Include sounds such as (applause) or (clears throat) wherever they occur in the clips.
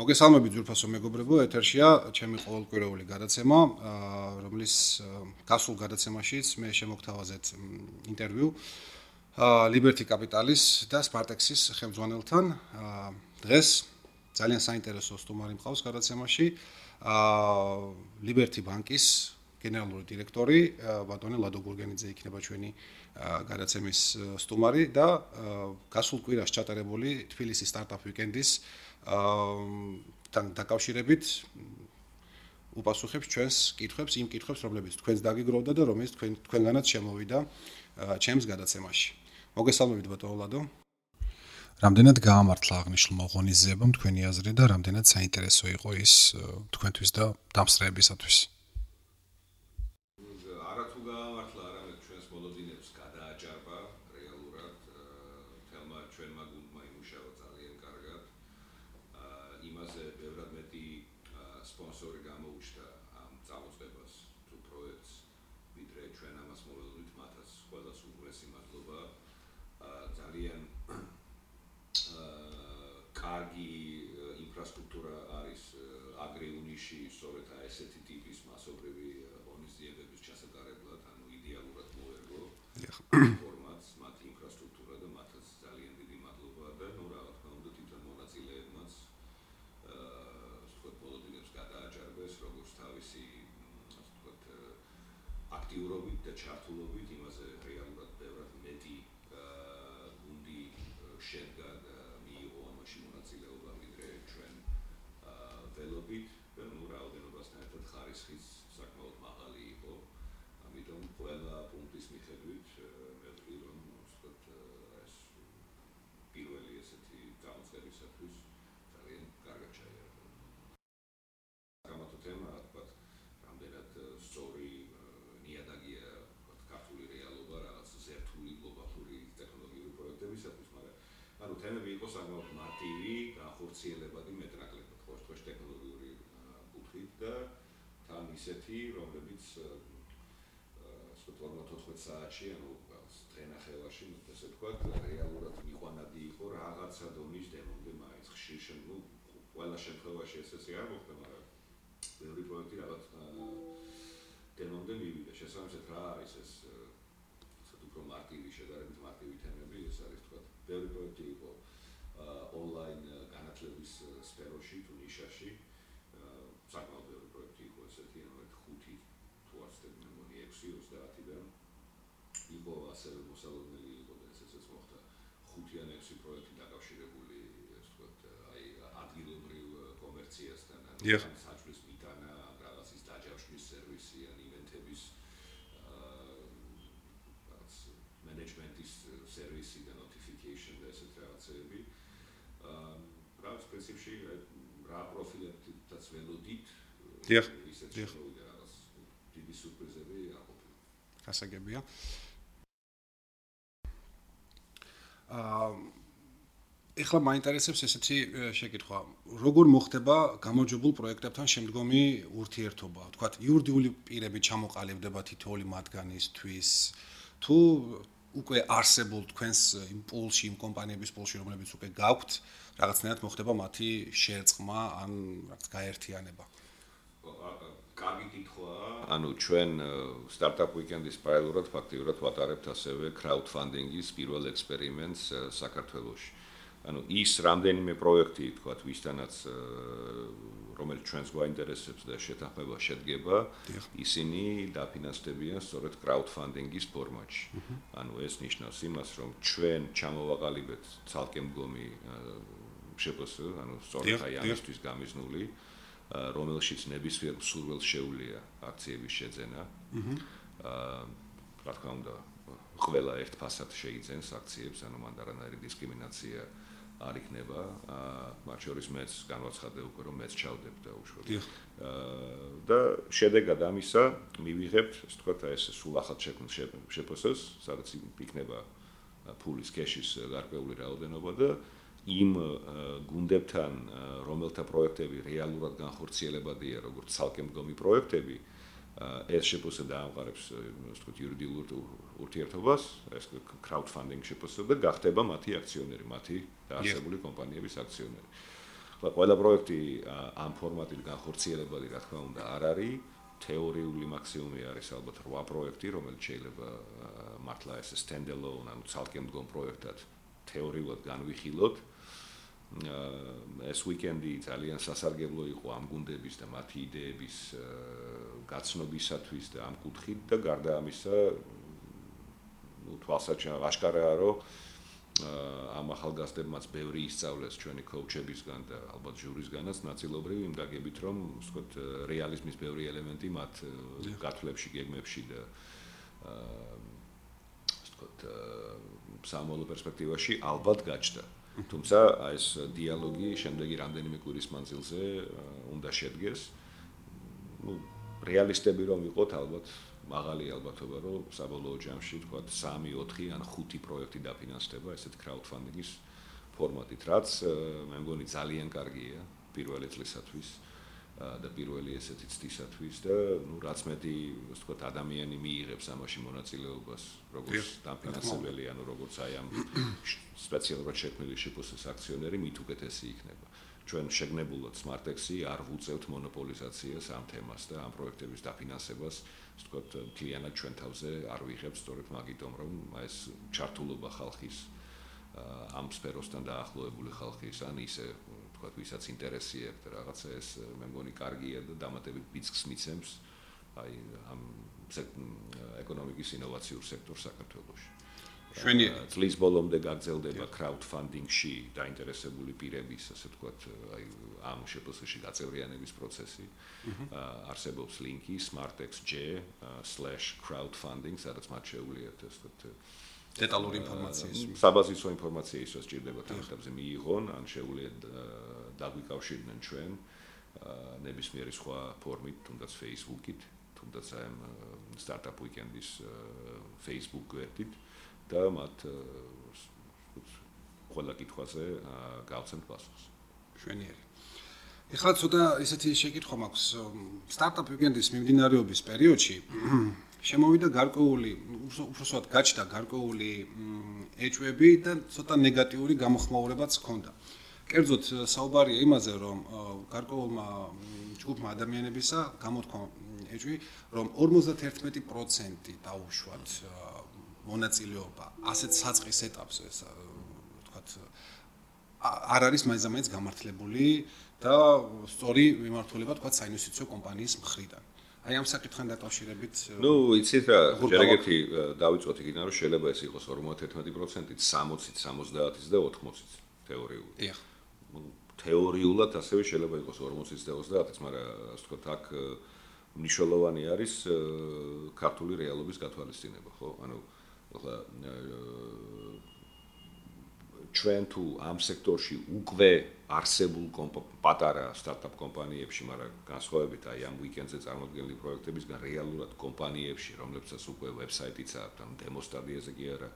მოგესალმებით ძურფასო მეგობრებო, ეთერშია ჩემი ყოველკვირეული გადაცემა, რომლის გასულ გადაცემაშიც მე შემოგთავაზეთ ინტერვიუ Liberty Capital-ის და Spartex-ის ხელმძღვანელთან. დღეს ძალიან საინტერესო სტუმარი მყავს გადაცემაში. Liberty Bank-ის გენერალური დირექტორი ბატონი ლადო გურგენიძე იქნება ჩვენი გადაცემის სტუმარი და გასულ კვირას ჩატარებული თბილისის სტარტაპ ვიკენდის თან დაკავშირებით უპასუხებს ჩვენს კითხვებს, იმ კითხვებს, რომლებიც თქვენს დაგიგროვდა და რომელიც თქვენ თქვენგანაც შემოვიდა ჩემს გადაცემაში. მოგესალმებით ბატონო ლადო. რამდენად გაამართლა აღნიშნულმა ღონისძიებამ თქვენი აზრი და რამდენად საინტერესო იყო ის თქვენთვის და დამსწრეებისათვის? ფორმატს, მათ ინფრასტრუქტურა და მათაც ძალიან დიდი მადლობა. და ნუ რა თქმა უნდა თვითონ მონაწილეებმაც აა ვთქვათ პოლიტიკებს გადააჭარბეს როგორც თავისი ვთქვათ აქტიურობით და ჩართულობით იმაზე რეალურად ბევრად მეტი აა გუნდი შედგა და მიიღო ამაში მონაწილეობა ვიდრე ჩვენ აა ველობით და ნუ რაოდენობასთან ერთად ხარისხის საკმაოდ მაღალი იყო ამიტომ ყველა პუნქტის მიხედვით თემები იყო საკმაოდ მარტივი, განხორციელებადი მეტნაკლებად, ხო, თქვენ ტექნოლოგიური კუთხით და თან ისეთი, რომლებიც ასე 14 საათში, ანუ დღენახევარში, ესე ვთქვათ, რეალურად მიყვანადი იყო რაღაცა დონის დემონდე მაინც ხშირ ну, ყველა შემთხვევაში ეს ესე არ მოხდა, მაგრამ ბევრი პროექტი რაღაც დემონდე მივიდა. შესაბამისად რა არის ეს ასე უფრო მარტივი შედარებით მარტივი თემები, ეს არის თქვა, ბევრი პროექტი იყო ონლაინ განათლების სფეროში თუ ნიშაში საკმაოდ ბევრი პროექტი იყო ესეთი ანუ ხუთი თუ არ ვცდები მე მგონი 6-30-დან იყო ასევე მოსალოდნელი იყო და ესეც ეს მოხდა ხუთი ან ექვსი პროექტი დაკავშირებული ეს ვთქვათ აი ადგილობრივ კომერციასთან ან პრინციპში რა პროფილებითაც ველოდით დიახ დიახ. დიდი სურპრიზები არ ყოფილა გასაგებია აა ეხლა მაინტერესებს ესეთი შეკითხვა. როგორ მოხდება გამოჯობულ პროექტებთან შემდგომი ურთიერთობა? თქვა იურიდიული პირები ჩამოყალიბდება თითოეული მათგანისთვის. თუ უკვე არსებულ თქვენს იმ პულში, იმ კომპანიების პულში, რომლებიც უკვე გაქვთ, რაღაცნაირად მოხდება მათი შეერწყმა ან რაღაც გაერთიანება. კარგი კითხვაა. ანუ ჩვენ სტარტაპ ვიკენდის პაილოტად ფაქტიურად ვატარებთ ასევე კრაუდფანდინგის პირველ ექსპერიმენტს საქართველოში. ანუ ის რამდენიმე პროექტი, თქვა, ვისთანაც რომელიც ჩვენს გვაინტერესებს და შეთანხმება შედგება, ისინი დაფინანსდებიან სწორედ კრაუდფანდინგის ფორმატში. ანუ ეს ნიშნავს იმას, რომ ჩვენ ჩამოვაყალიბეთ ცალკე მდგომი შეფოს, ანუ სწორედ აი ამისთვის გამიზნული, რომელშიც ნებისმიერ სურვილს შეუძლია აქციების შეძენა. აა რა თქმა უნდა, ყველა ერთ ფასად შეიძენს აქციებს, ანუ მანდ არანაირი დისკრიმინაცია არ იქნება. აა მათ შორის მეც განვაცხადე უკვე რომ მეც ჩავდებ და უშუალოდ აა და შედეგად ამისა მივიღებთ ასე ვთქვათ ეს სულ ახალ შექმნილ შეფოსოს სადაც იქნება ფულის კეშის გარკვეული რაოდენობა და იმ გუნდებთან რომელთა პროექტები რეალურად განხორციელებადია როგორც ცალკე მდგომი პროექტები ეს შეფოსა დაამყარებს ასე ვთქვათ იურიდიულ ურთიერთობას ეს კრაუდფანდინგ შეფოსა და გახდება მათი აქციონერი მათი დაარსებული კომპანიების აქციონერი ხო, ყველა პროექტი ამ ფორმატით განხორციელებადი, რა თქმა უნდა, არ არის. თეორიული მაქსიმუმი არის ალბათ 8 პროექტი, რომელიც შეიძლება მართლა ეს stand-alone, ანუ ცალკე მდგომ პროექტად თეორიულად განვიხილოთ. ეს ვიკენდი ძალიან სასარგებლო იყო ამ გუნდების და მათი იდეების გაცნობისათვის და ამ კუთხით და გარდა ამისა ну თვალსაჩინო აშკარაა რომ ამ ახალგაზრდებმაც ბევრი ისწავლეს ჩვენი კოუჩებისგან და ალბათ ჟურისგანაც ნაწილობრივ იმ გაგებით რომ ვთქვათ რეალიზმის ბევრი ელემენტი მათ გათვლებში გეგმებში და ვთქვათ სამოლო პერსპექტივაში ალბათ გაჩნდა თუმცა ეს დიალოგი შემდეგი რამდენიმე კვირის მანძილზე უნდა შედგეს. ну რეალისტები რომ ვიყოთ ალბათ მაღალი ალბათობა რომ საბოლოო ჯამში თქვა 3, 4 ან 5 პროექტი დაფინანსდება ესეთ crowdfunding-ის ფორმატით, რაც მე მგონი ძალიან კარგია პირველი წლისათვის და პირველი ესეთი წლისათვის და ну რაც მეტი ასე ვთქვათ ადამიანი მიიღებს ამაში მონაწილეობას როგორც დაფინანსებელი ანუ როგორც აი ამ სპეციალურად შექმნილი შიფოსის აქციონერი მით უკეთესი იქნება. ჩვენ შეგნებულად Smartex-ი არ ვუწევთ მონოპოლიზაციას ამ თემას და ამ პროექტების დაფინანსებას, ასე ვთქვათ, მთლიანად ჩვენ თავზე არ ვიღებთ, სწორედ მაგიტომ, რომ ეს ჩართულობა ხალხის ამ სფეროსთან დაახლოებული ხალხის ან ისე ვთქვათ, ვისაც ინტერესი აქვს და რაღაცა ეს მე მგონი კარგია და დამატებით ბიცკს მიცემს აი ამ ეკონომიკის ინოვაციურ სექტორს საქართველოში. შვენიერი წლის ბოლომდე გაგრძელდება crowdfunding-ში დაინტერესებული პირების, ასე ვთქვათ, აი ამ შეფასებაში გაწევრიანების პროცესი. არსებობს ლინკი smartexj/crowdfunding, სადაც მათ შეუძლიათ ასე ვთქვათ დეტალური ინფორმაციის, საბაზისო ინფორმაცია ისოს ჭირდება თანხებზე მიიღონ, ან შეუძლიათ დაგვიკავშირდნენ ჩვენ ნებისმიერი სხვა ფორმით, თუნდაც Facebook-ით, თუნდაც აი startup weekend-ის Facebook გვერდით. და მათ ყველა კითხვაზე გავცემთ პასუხს. შვენიერი. ეხლა ცოტა ისეთი შეკითხვა მაქვს სტარტაპ ვიკენდის მიმდინარეობის პერიოდში შემოვიდა გარკვეული უბრალოდ გაჩნდა გარკვეული ეჭვები და ცოტა ნეგატიური გამოხმაურებაც ჰქონდა. კერძოდ საუბარია იმაზე რომ გარკვეულმა ჯგუფმა ადამიანებისა გამოთქვა ეჭვი რომ 51% დაუშვათ მონაწილეობა ასეთ საწყის ეტაპზე ვთქვათ არ არის მაინც გამართლებული და სწორი მიმართულება თქვა საინვესტიციო კომპანიის მხრიდან. აი ამ საკითხთან დაკავშირებით ნუ იცით რა, ჯერეგეთი დავიწყოთ იქიდან რომ შეიძლება ეს იყოს 51%-ით, 60-ით, 70-ით და 80-ით თეორიულად. დიახ. თეორიულად ასევე შეიძლება იყოს 40-ით და 30-ით, მაგრამ ასე ვთქვათ, აქ მნიშვნელოვანი არის ქართული რეალობის გათვალისწინება, ხო? ანუ ახლა ჩვენ თუ ამ სექტორში უკვე არსებულ პატარა სტარტაპ კომპანიებში, მაგრამ განსხვავებით აი ამ ვიკენდზე წარმოქმნილი პროექტებისგან რეალურად კომპანიებში, რომლებსაც უკვე ვებსაიტიც აქვს, ან დემო სტადიაზე კი არა,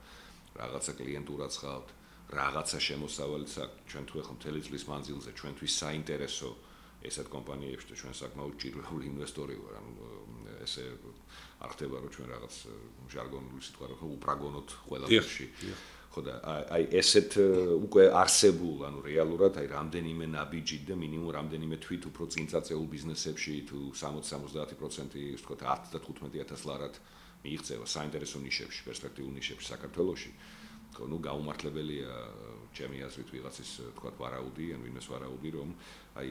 რაღაცა კლიენტურაც ხავთ, რაღაცა შემოსავალიც აქვს, ჩვენ თუ ახლა მთელი წლის მანძილზე ჩვენთვის საინტერესო ესეთ კომპანიებში და ჩვენ საკმაოდ ჭირვებული ინვესტორი ვარ, ან ესე არ ხდება რომ ჩვენ რაღაც ჟარგონული სიტყვა რო უპრაგონოთ ყველაფერში. ხო და აი ესეთ უკვე არსებულ, ანუ რეალურად აი რამდენიმე ნაბიჯი და მინიმუმ რამდენიმე თვით უფრო წინწაწეულ ბიზნესებში თუ 60-70% ის თქო 10 და 15000 ლარად მიიღწევა საინტერესო ნიშებში, პერსპექტიულ ნიშებში საქართველოში. ხო, ნუ გაუმართლებელია ჩემი აზრით ვიღაცის თქვა ვარაუდი, ან ვინმეს ვარაუდი, რომ აი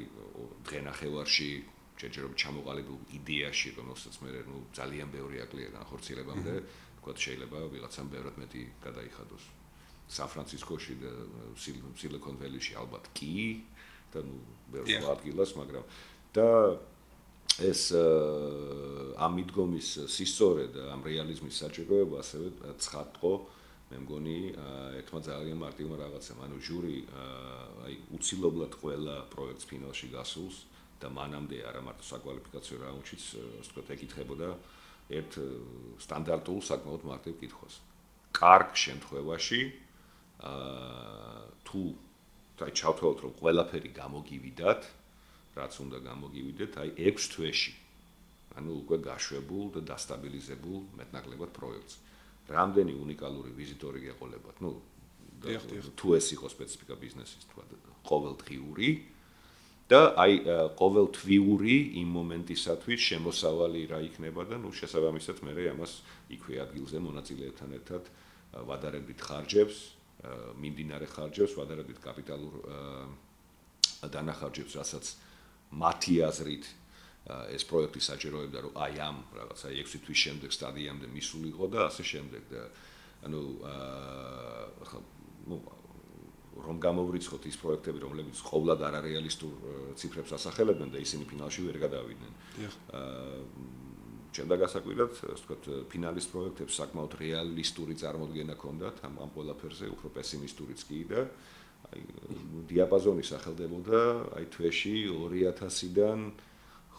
დღენახევარში ჯერჯერობით ჩამოყალიბებულ იდეაში, რომელსაც მე ნუ ძალიან ბევრი აკლია განხორციელებამდე, თქვა შეიძლება ვიღაცამ ბევრად მეტი გადაიხადოს. სან-ფრანცისკოში და სილიკონ ველიში ალბათ კი და ნუ ბევრი ადგილას, მაგრამ და ეს ამ მიდგომის სისწორე და ამ რეალიზმის საჭიროება ასევე ცხადყო. მე მგონი ერთმა ძალიან მარტივმა რაღაცამ. ანუ ჟური აი უცილობლად ყველა პროექტს ფინალში გასულს და მანამდე არა მარტო საკვალიფიკაციო რაუნდშიც ასე ვთქვათ ეკითხებოდა ერთ სტანდარტულ საკმაოდ მარტივ კითხვას. კარგ შემთხვევაში აა თუ და ჩავთვალოთ რომ ყველაფერი გამოგივიდათ, რაც უნდა გამოგივიდეთ, აი 6 თვეში. ანუ უკვე გაშვებულ და დასტაბილიზებულ მეტნაკლებად პროექტს. რამდენი უნიკალური ვიზიტორი გეყოლებათ? ნუ თუ ეს იყო სპეციფიკა ბიზნესის თქვა ყოველდღიური და აი ყოველ თვიური იმ მომენტისათვის შემოსავალი რა იქნება და ნუ შესაბამისად მე ამას იქვე ადგილზე მონაწილეებთან ერთად ვადარებით ხარჯებს, მიმდინარე ხარჯებს, ვადარებით კაპიტალურ დანახარჯებს, რასაც მათი აზრით ეს პროექტი საჭიროებდა, რომ აი ამ რაღაცა 6 თვის შემდეგ სტადიამდე მისულიყო და ასე შემდეგ და ანუ აა ნუ რომ გამოვრიცხოთ ის პროექტები, რომლებიც ყოვლად არარეალისტურ ციფრებს ასახელებენ და ისინი ფინალში ვერ გადავიდნენ. აა ჩემდა გასაკვირად, ასე ვთქვათ, ფინალის პროექტებს საკმაოდ რეალისტური წარმოდგენა ჰქონდათ ამ ამ ყველაფერზე, უფრო პესიმისტურიც კი და აი დიაპაზონი სახელდებოდა აი თვეში 2000-დან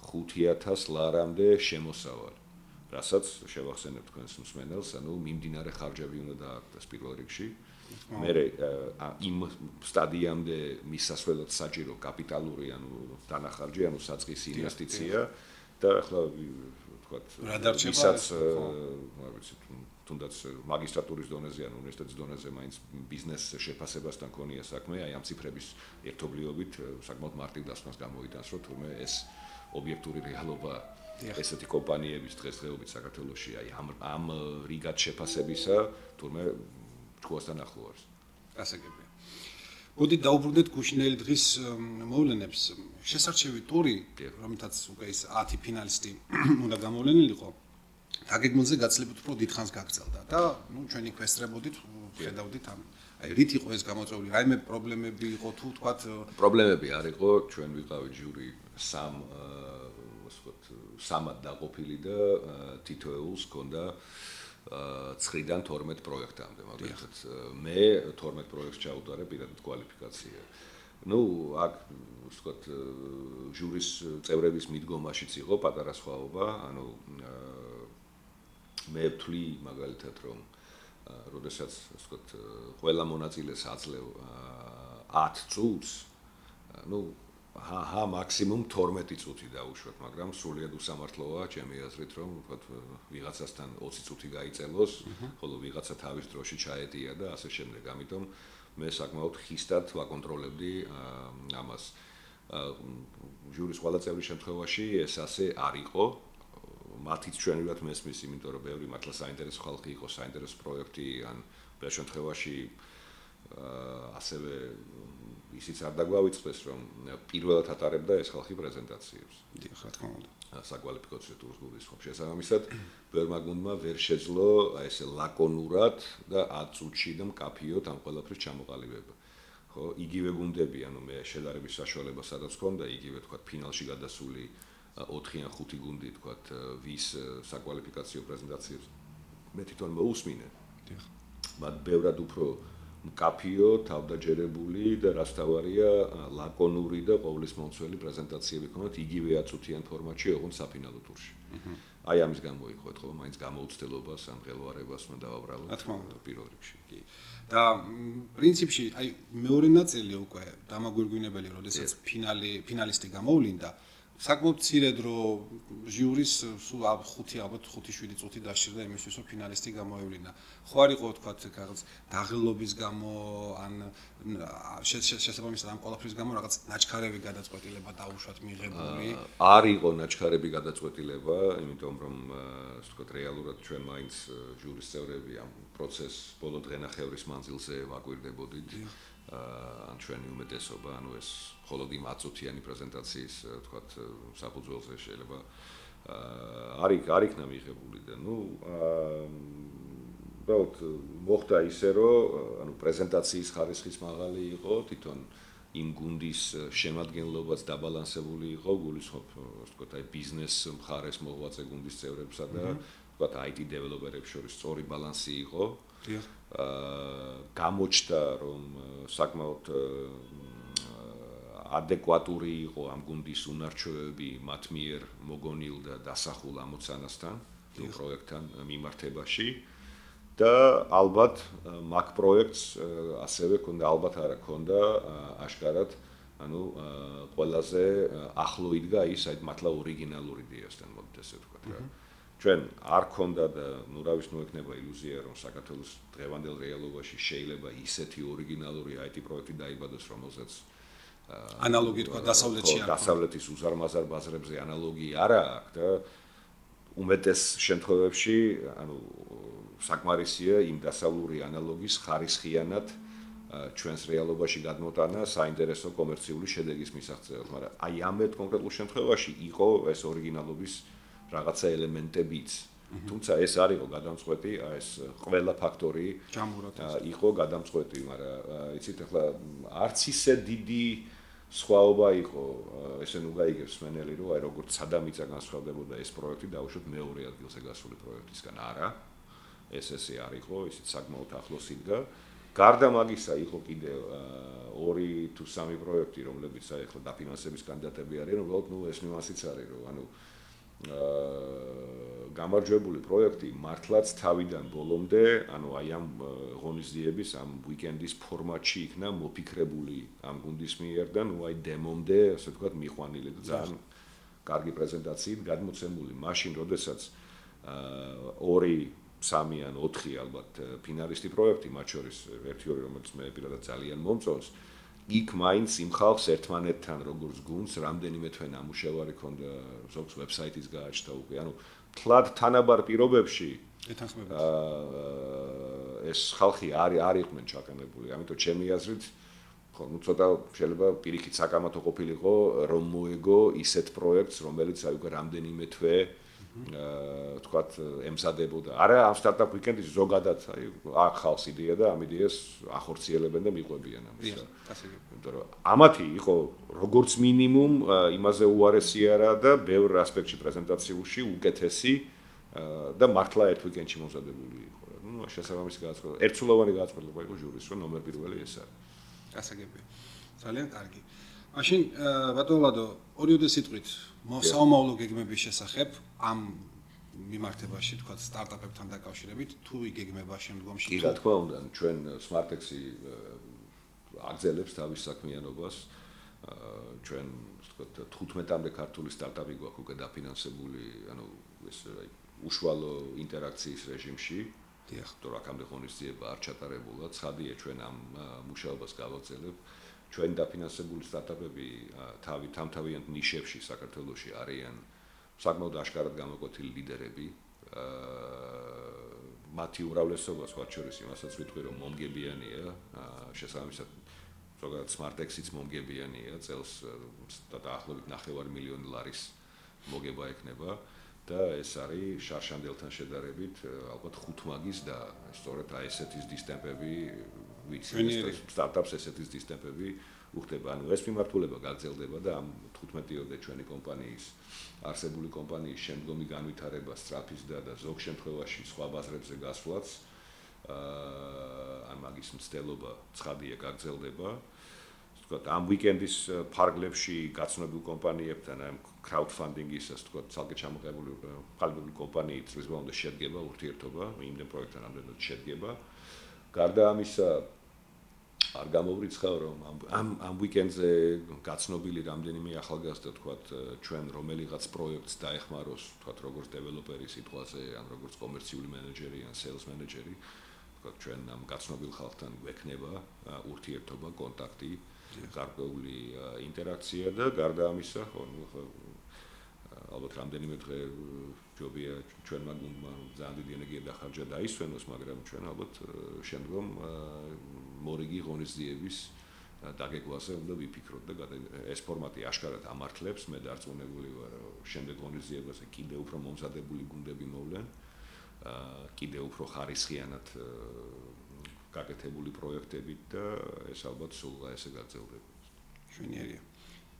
5000 ლარამდე შემოსავალი. რასაც შევახსენებ თქვენს მსმენელს, ანუ მიმდინარე ხარჯები უნდა დააკეთოს პირველ რიგში. მე იმ სტადიამდე მისასვლელად საჭირო კაპიტალური, ანუ დანახარჯი, ანუ საწყისი ინვესტიცია და ახლა ვთქვათ, ვისაც რა ვიცი, თუნდაც მაგისტრატურის დონეზე, ანუ უნივერსიტეტის დონეზე მაინც ბიზნეს შეფასებასთან ქონია საქმე, აი ამ ციფრების ერთობლიობით საკმაოდ მარტივ დასმას გამოიტანს, რომ თუმე ეს ობიექტური რეალობა ესეთი კომპანიების დღესდღეობით საქართველოსში აი ამ ამ რიგად შეფასებისა თურმე თქოსთან ახლოებს. ასე გებია. მოდი დაუბრუნდეთ გუშინელი დღის მოვლენებს. შესარჩევი ტური, რომელთაც უკვე ის 10 ფინალისტი (clears throat) უნდა გამოვლენილიყო. დაგეგმილზე გაცილებით უფრო დიდხანს გაგრძელდა და ნუ ჩვენი ქვესწრებოდით ხედავდით ამ აი რით იყო ეს გამოწვეული? რაიმე პრობლემები იყო თუ თქვათ პრობლემები არ იყო, ჩვენ ვიყავით ჯური სამ სამად დაყოფილი და თითოეულს ჰქონდა 9-დან 12 პროექტამდე, მაგალითად მე 12 პროექტს ჩაუტარე პირადად კვალიფიკაცია. ну, აქ ვთქვათ, ჟურის წევრების მიდგომაშიც იყო პატარა სხვაობა, ანუ მე ვთვლი მაგალითად რომ როდესაც ვთქვათ, ყველა მონაწილეს აძლევ 10 წუთს, ну, ჰა მაქსიმუმ 12 წუთი დაუშვათ, მაგრამ სრულიად უსამართლოა ჩემი აზრით, რომ ვთქვათ ვიღაცასთან 20 წუთი გაიწელოს, ხოლო ვიღაცა თავის დროში ჩაეტია და ასე შემდეგ. ამიტომ მე საკმაოდ ხისტად ვაკონტროლებდი ამას. ჟურის ყველა წევრის შემთხვევაში ეს ასე არ იყო. მათიც ჩვენივად მესმის, იმიტომ რომ ბევრი მართლა საინტერესო ხალხი იყო, საინტერესო პროექტი ან ბევრ შემთხვევაში ასევე ისიც არ დაგვავიწყდეს რომ პირველად ატარებდა ეს ხალხი პრეზენტაციებს. დიახ, რა თქმა უნდა. საკვალიფიკაციო ტურსგულის ხო შესაბამისად ბევრმა გუნდმა ვერ შეძლო ესე ლაკონურად და 10 წუთში და მკაფიოდ ამ ყველაფრის ჩამოყალიბება. ხო, იგივე გუნდები, ანუ მე შედარების საშუალება სადაც ქონდა, იგივე თქვა ფინალში გადასული 4-ან 5 გუნდი თქვა ვის საკვალიფიკაციო პრეზენტაციებს მე თვითონ მოусმინე. დიახ. მათ ბევრად უფრო მკაფიო, თავდაჯერებული და რასთავარია ლაკონური და ყოვლის მომცველი პრეზენტაციები ქონდათ იგივე აწუთიან ფორმატში, ოღონდ საფინალო ტურში. აი ამის გამო იყო ხო, მაინც გამოუცდელობას ან ღელვარებას უნდა დავაბრალოთ. რა თქმა უნდა, პირველ რიგში. კი. და პრინციპში აი მეორე ნაწილი უკვე დამაგვირგვინებელი, როდესაც ფინალი ფინალისტი გამოვლინდა, საკმაოდ ცირე დრო ჟიურის სულ 5 ალბათ 5-7 წუთი დაშირდა იმისთვის რომ ფინალისტი გამოევლინა. ხო არ იყო თქვა რაღაც დაღლობის გამო ან შესაბამისად ამ ყოლაფრის გამო რაღაც ნაჩქარები გადაწყვეტილება დაუშვათ მიღებული? არ იყო ნაჩქარები გადაწყვეტილება, იმიტომ რომ ვთქვათ რეალურად ჩვენ მაინც ჟიურის წევრები ამ პროცესს ბოლო დღენახევრის მანძილზე ვაკვირდებოდით. ან ჩვენი უმეტესობა, ანუ ეს მხოლოდ იმ 10 წუთიანი პრეზენტაციის, თქვათ, საფუძველზე შეიძლება აა არის არ იქნა მიღებული და ნუ აა უბრალოდ მოხდა ისე, რომ ანუ პრეზენტაციის ხარისხიც მაღალი იყო, თვითონ იმ გუნდის შემადგენლობაც დაბალანსებული იყო, გულისხმობ, ასე ვთქვათ, აი ბიზნეს მხარეს მოღვაწე გუნდის წევრებსა და ვთქვათ, IT დეველოპერებს შორის სწორი ბალანსი იყო. დიახ. გამოჩნდა რომ საკმაოდ ადეკვატური იყო ამ გუნდის უნარჩვევები მათ მიერ მოგონილ და დასახულ ამოცანასთან იმ პროექტთან მიმართებაში და ალბათ მაგ პროექტს ასევე ქონდა ალბათ არა ქონდა აშკარად ანუ ყველაზე ახლო იდგა ის აი მართლა ორიგინალური დიასთან მოდით ესე ვთქვა რა ჩვენ არ ქონდა და ნუ რა ვიცი ნუ ექნება ილუზია რომ საქართველოს დღევანდელ რეალობაში შეიძლება ისეთი ორიგინალური IT პროექტი დაიბადოს რომელზეც ანალოგი თქვა დასავლეთში არ დასავლეთის უზარმაზარ ბაზრებზე ანალოგი არა აქვს და უმეტეს შემთხვევებში ანუ საკმარისია იმ დასავლური ანალოგის ხარისხიანად ჩვენს რეალობაში გადმოტანა საინტერესო კომერციული შედეგის მისაღწევად, მაგრამ აი ამეთ კონკრეტულ შემთხვევაში იყო ეს ორიგინალობის რაღაცა ელემენტებიც. თუმცა ეს არისო გადამწყვეტი, აი ეს ყველა ფაქტორი იყო გადამწყვეტი, მაგრამ იცით ახლა არც ისე დიდი სხვაობა იყო, ესე ნუ გაიგებს მენელი, რომ აი როგორც სადამიწა განსხვავდებოდა ეს პროექტი დაუშვათ მეორე ადგილზე გასული პროექტისგან, არა. ეს ესე არისო, ისიც საკმაოდ ახლოს იდგა. გარდა მაგისა იყო კიდე ორი თუ სამი პროექტი რომლებიც აი ახლა დაფინანსების კანდიდატები არიან უბრალოდ ნუ ეს ნიუანსიც არის რომ ანუ გამარჯვებული პროექტი მართლაც თავიდან ბოლომდე ანუ აი ამ ღონისძიების ამ უიკენდის ფორმატში იქნა მოფიქრებული ამ გუნდის მიერ და ნუ აი დემომდე ასე ვთქვათ მიყვანილი და ძალიან კარგი პრეზენტაციით გადმოცემული. მაშინ როდესაც აა ორი 3 ან 4 ალბათ ფინალისტი პროექტი, მათ შორის ერთი-ორი რომელიც მე პირადად ძალიან მომწონს, იქ მაინც იმ ხალხს ერთმანეთთან როგორც გუნდს რამდენიმე თვე ნამუშევარი ქონდა ზოგს ვებსაიტის გააჩნდა უკვე. ანუ თლად თანაბარ პირობებში ეთანხმება. ეს ხალხი არის არიყვნენ ჩაკანებული, ამიტომ ჩემი აზრით ხო, ну ცოტა შეიძლება პირიქით საკამათო ყოფილიყო რომ მოეგო ისეთ პროექტს, რომელიც აი უკვე რამდენიმე თვე აა თქვათ ემსადებოდა. არა ამ სტარტაპ ვიკენდის ზოგადად აი ახალს იდეა და ამ იდეას ახორციელებენ და მიყვებიან ამის. ასე იმიტომ რომ ამათი იყო როგორც მინიმუმ იმაზე უარესი არა და ბევრ ასპექტში პრეზენტაციულში უკეთესი და მართლა ერთ ვიკენდში მომზადებული იყო. ну შესაბამისი გააცხადა. ერთსულოვანი გააცხადა იყო ჟურის, რომ ნომერ პირველი ეს არის. იგი. ძალიან კარგი. მაშინ ბატონლადო ორიოდე სიტყვით მოსაომავლო გეგმების შესახებ ამ მიმართებაში თქვა სტარტაპებთან დაკავშირებით თუ იგეგმება შემდგომში კი რა თქმა უნდა ჩვენ Smartex-ი აგზელებს თავის საქმიანობას. ჩვენ თქვა 15-მდე ქართული სტარტაპი გვაქვს უკვე დაფინანსებული ანუ ეს აი უშუალო ინტერაქციის რეჟიმში. დიახ. თუ რაკამდე ღონისძიება არ ჩატარებულა ცხადია ჩვენ ამ მუშაობას გავაგზავნებთ ჩვენ დაფინანსებული სტარტაპები თავი თამთავიანთ ნიშებში საქართველოში არიან საკმაოდ აშკარად გამოკვეთილი ლიდერები. მათი უმრავლესობა სხვა შორის იმასაც ვიტყვი რომ მომგებიანია. შესაბამისად ზოგადად Smartex-იც მომგებიანია წელს დაახლოებით 9 მილიონი ლარის მოგება ექნება. და ეს არის შარშანდელთან შედარებით ალბათ ხუთმაგის და სწორედ აი ესეთის დისტემპები ვიცი სტარტაპს ესეთის დისტემპები უხდება. ანუ ეს მიმართულება გაგრძელდება და ამ 15-ოდე ჩვენი კომპანიის არსებული კომპანიის შემდგომი განვითარება სტრაფიზდა და ზოგ შემთხვევაში სხვა ბაზრებზე გასვლაც აა ან მაგის მცდელობა ცხადია გაგრძელდება. თქვათ ამ ვიკენდის ფარგლებში გაცნობილ კომპანიებთან ამ crowdfunding-ის ასე თქვათ ცალკე ჩამოყებული ყალიბებული კომპანიით რის ბოლომდე შედგება ურთიერთობა იმდენ პროექტთან ამდენად შედგება. გარდა ამისა არ გამოვრიცხავ რომ ამ ამ ვიკენდზე გაცნობილი რამდენიმე ახალგაზრდა თქვათ ჩვენ რომელიღაც პროექტს დაეხმაროს თქვათ როგორც დეველოპერი სიტყვაზე ან როგორც კომერციული მენეჯერი ან სეილს მენეჯერი თქვათ ჩვენ ამ გაცნობილ ხალხთან გვექნება ურთიერთობა კონტაქტი გარკვეული ინტერაქცია და გარდა ამისა ხო ალბათ რამდენიმე დღე ჯობია ჩვენმა გუნდმა ძალიან დიდი ენერგია დახარჯა დაისვენოს, მაგრამ ჩვენ ალბათ შემდგომ მორიგი ღონისძიების დაგეგმვაზე უნდა ვიფიქროთ და ეს ფორმატი აშკარად ამართლებს, მე დარწმუნებული ვარ, შემდეგ ღონისძიებაზე კიდე უფრო მომზადებული გუნდები მოვლენ. აა კიდე უფრო ხარისხიანად გაკეთებული პროექტები და ეს ალბათ სულ ესე გაგრძელდება. შვენიერია.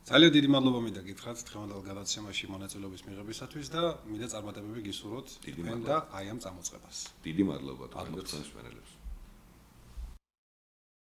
ძალიან დიდი მადლობა მინდა გითხრათ დღევანდელ გადაცემაში მონაწილეობის მიღებისათვის და მინდა წარმატებები გისურვოთ თქვენ და აი ამ წამოწყებას. დიდი მადლობა თქვენ და თქვენს მენელებს.